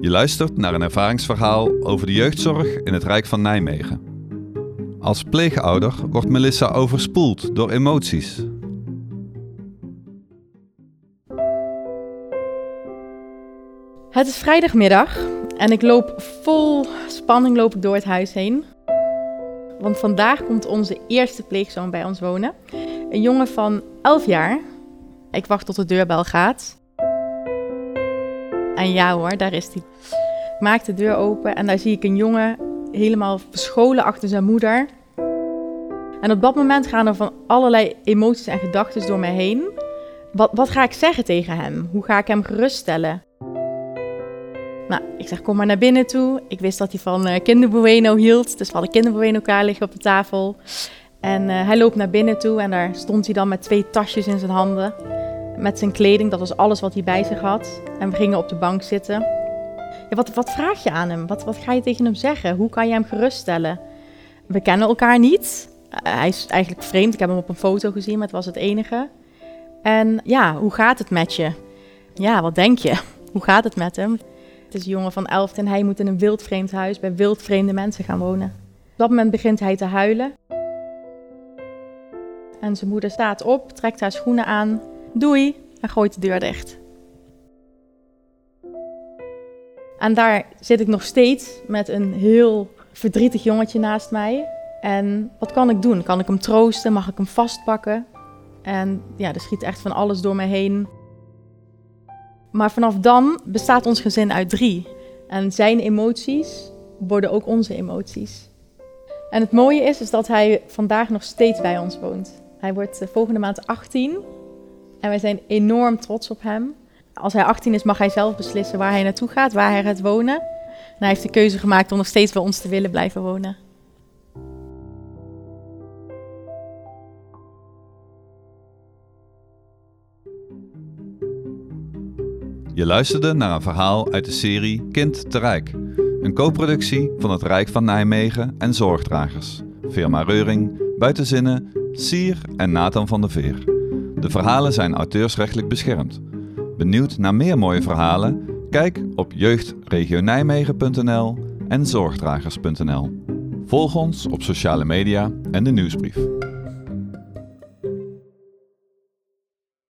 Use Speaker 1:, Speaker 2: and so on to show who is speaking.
Speaker 1: Je luistert naar een ervaringsverhaal over de jeugdzorg in het Rijk van Nijmegen. Als pleegouder wordt Melissa overspoeld door emoties.
Speaker 2: Het is vrijdagmiddag en ik loop vol spanning loop ik door het huis heen. Want vandaag komt onze eerste pleegzoon bij ons wonen. Een jongen van 11 jaar. Ik wacht tot de deurbel gaat. En ja hoor, daar is hij. Maak de deur open en daar zie ik een jongen helemaal verscholen achter zijn moeder. En op dat moment gaan er van allerlei emoties en gedachten door mij heen. Wat, wat ga ik zeggen tegen hem? Hoe ga ik hem geruststellen? Nou, ik zeg kom maar naar binnen toe. Ik wist dat hij van uh, kinderbueno hield, dus we hadden kinderbueno elkaar liggen op de tafel. En uh, hij loopt naar binnen toe en daar stond hij dan met twee tasjes in zijn handen. Met zijn kleding, dat was alles wat hij bij zich had. En we gingen op de bank zitten. Ja, wat, wat vraag je aan hem? Wat, wat ga je tegen hem zeggen? Hoe kan je hem geruststellen? We kennen elkaar niet. Uh, hij is eigenlijk vreemd. Ik heb hem op een foto gezien, maar het was het enige. En ja, hoe gaat het met je? Ja, wat denk je? Hoe gaat het met hem? Het is een jongen van elf en hij moet in een wildvreemd huis bij wildvreemde mensen gaan wonen. Op dat moment begint hij te huilen. En zijn moeder staat op, trekt haar schoenen aan, doei, en gooit de deur dicht. En daar zit ik nog steeds met een heel verdrietig jongetje naast mij. En wat kan ik doen? Kan ik hem troosten? Mag ik hem vastpakken? En ja, er schiet echt van alles door mij heen. Maar vanaf dan bestaat ons gezin uit drie. En zijn emoties worden ook onze emoties. En het mooie is, is dat hij vandaag nog steeds bij ons woont. Hij wordt volgende maand 18 en wij zijn enorm trots op hem. Als hij 18 is, mag hij zelf beslissen waar hij naartoe gaat, waar hij gaat wonen. En hij heeft de keuze gemaakt om nog steeds bij ons te willen blijven wonen.
Speaker 1: Je luisterde naar een verhaal uit de serie Kind te Rijk. Een co-productie van het Rijk van Nijmegen en Zorgdragers. Firma Reuring, Buitenzinnen, Sier en Nathan van der Veer. De verhalen zijn auteursrechtelijk beschermd. Benieuwd naar meer mooie verhalen? Kijk op jeugdregionijmegen.nl en zorgdragers.nl. Volg ons op sociale media en de nieuwsbrief.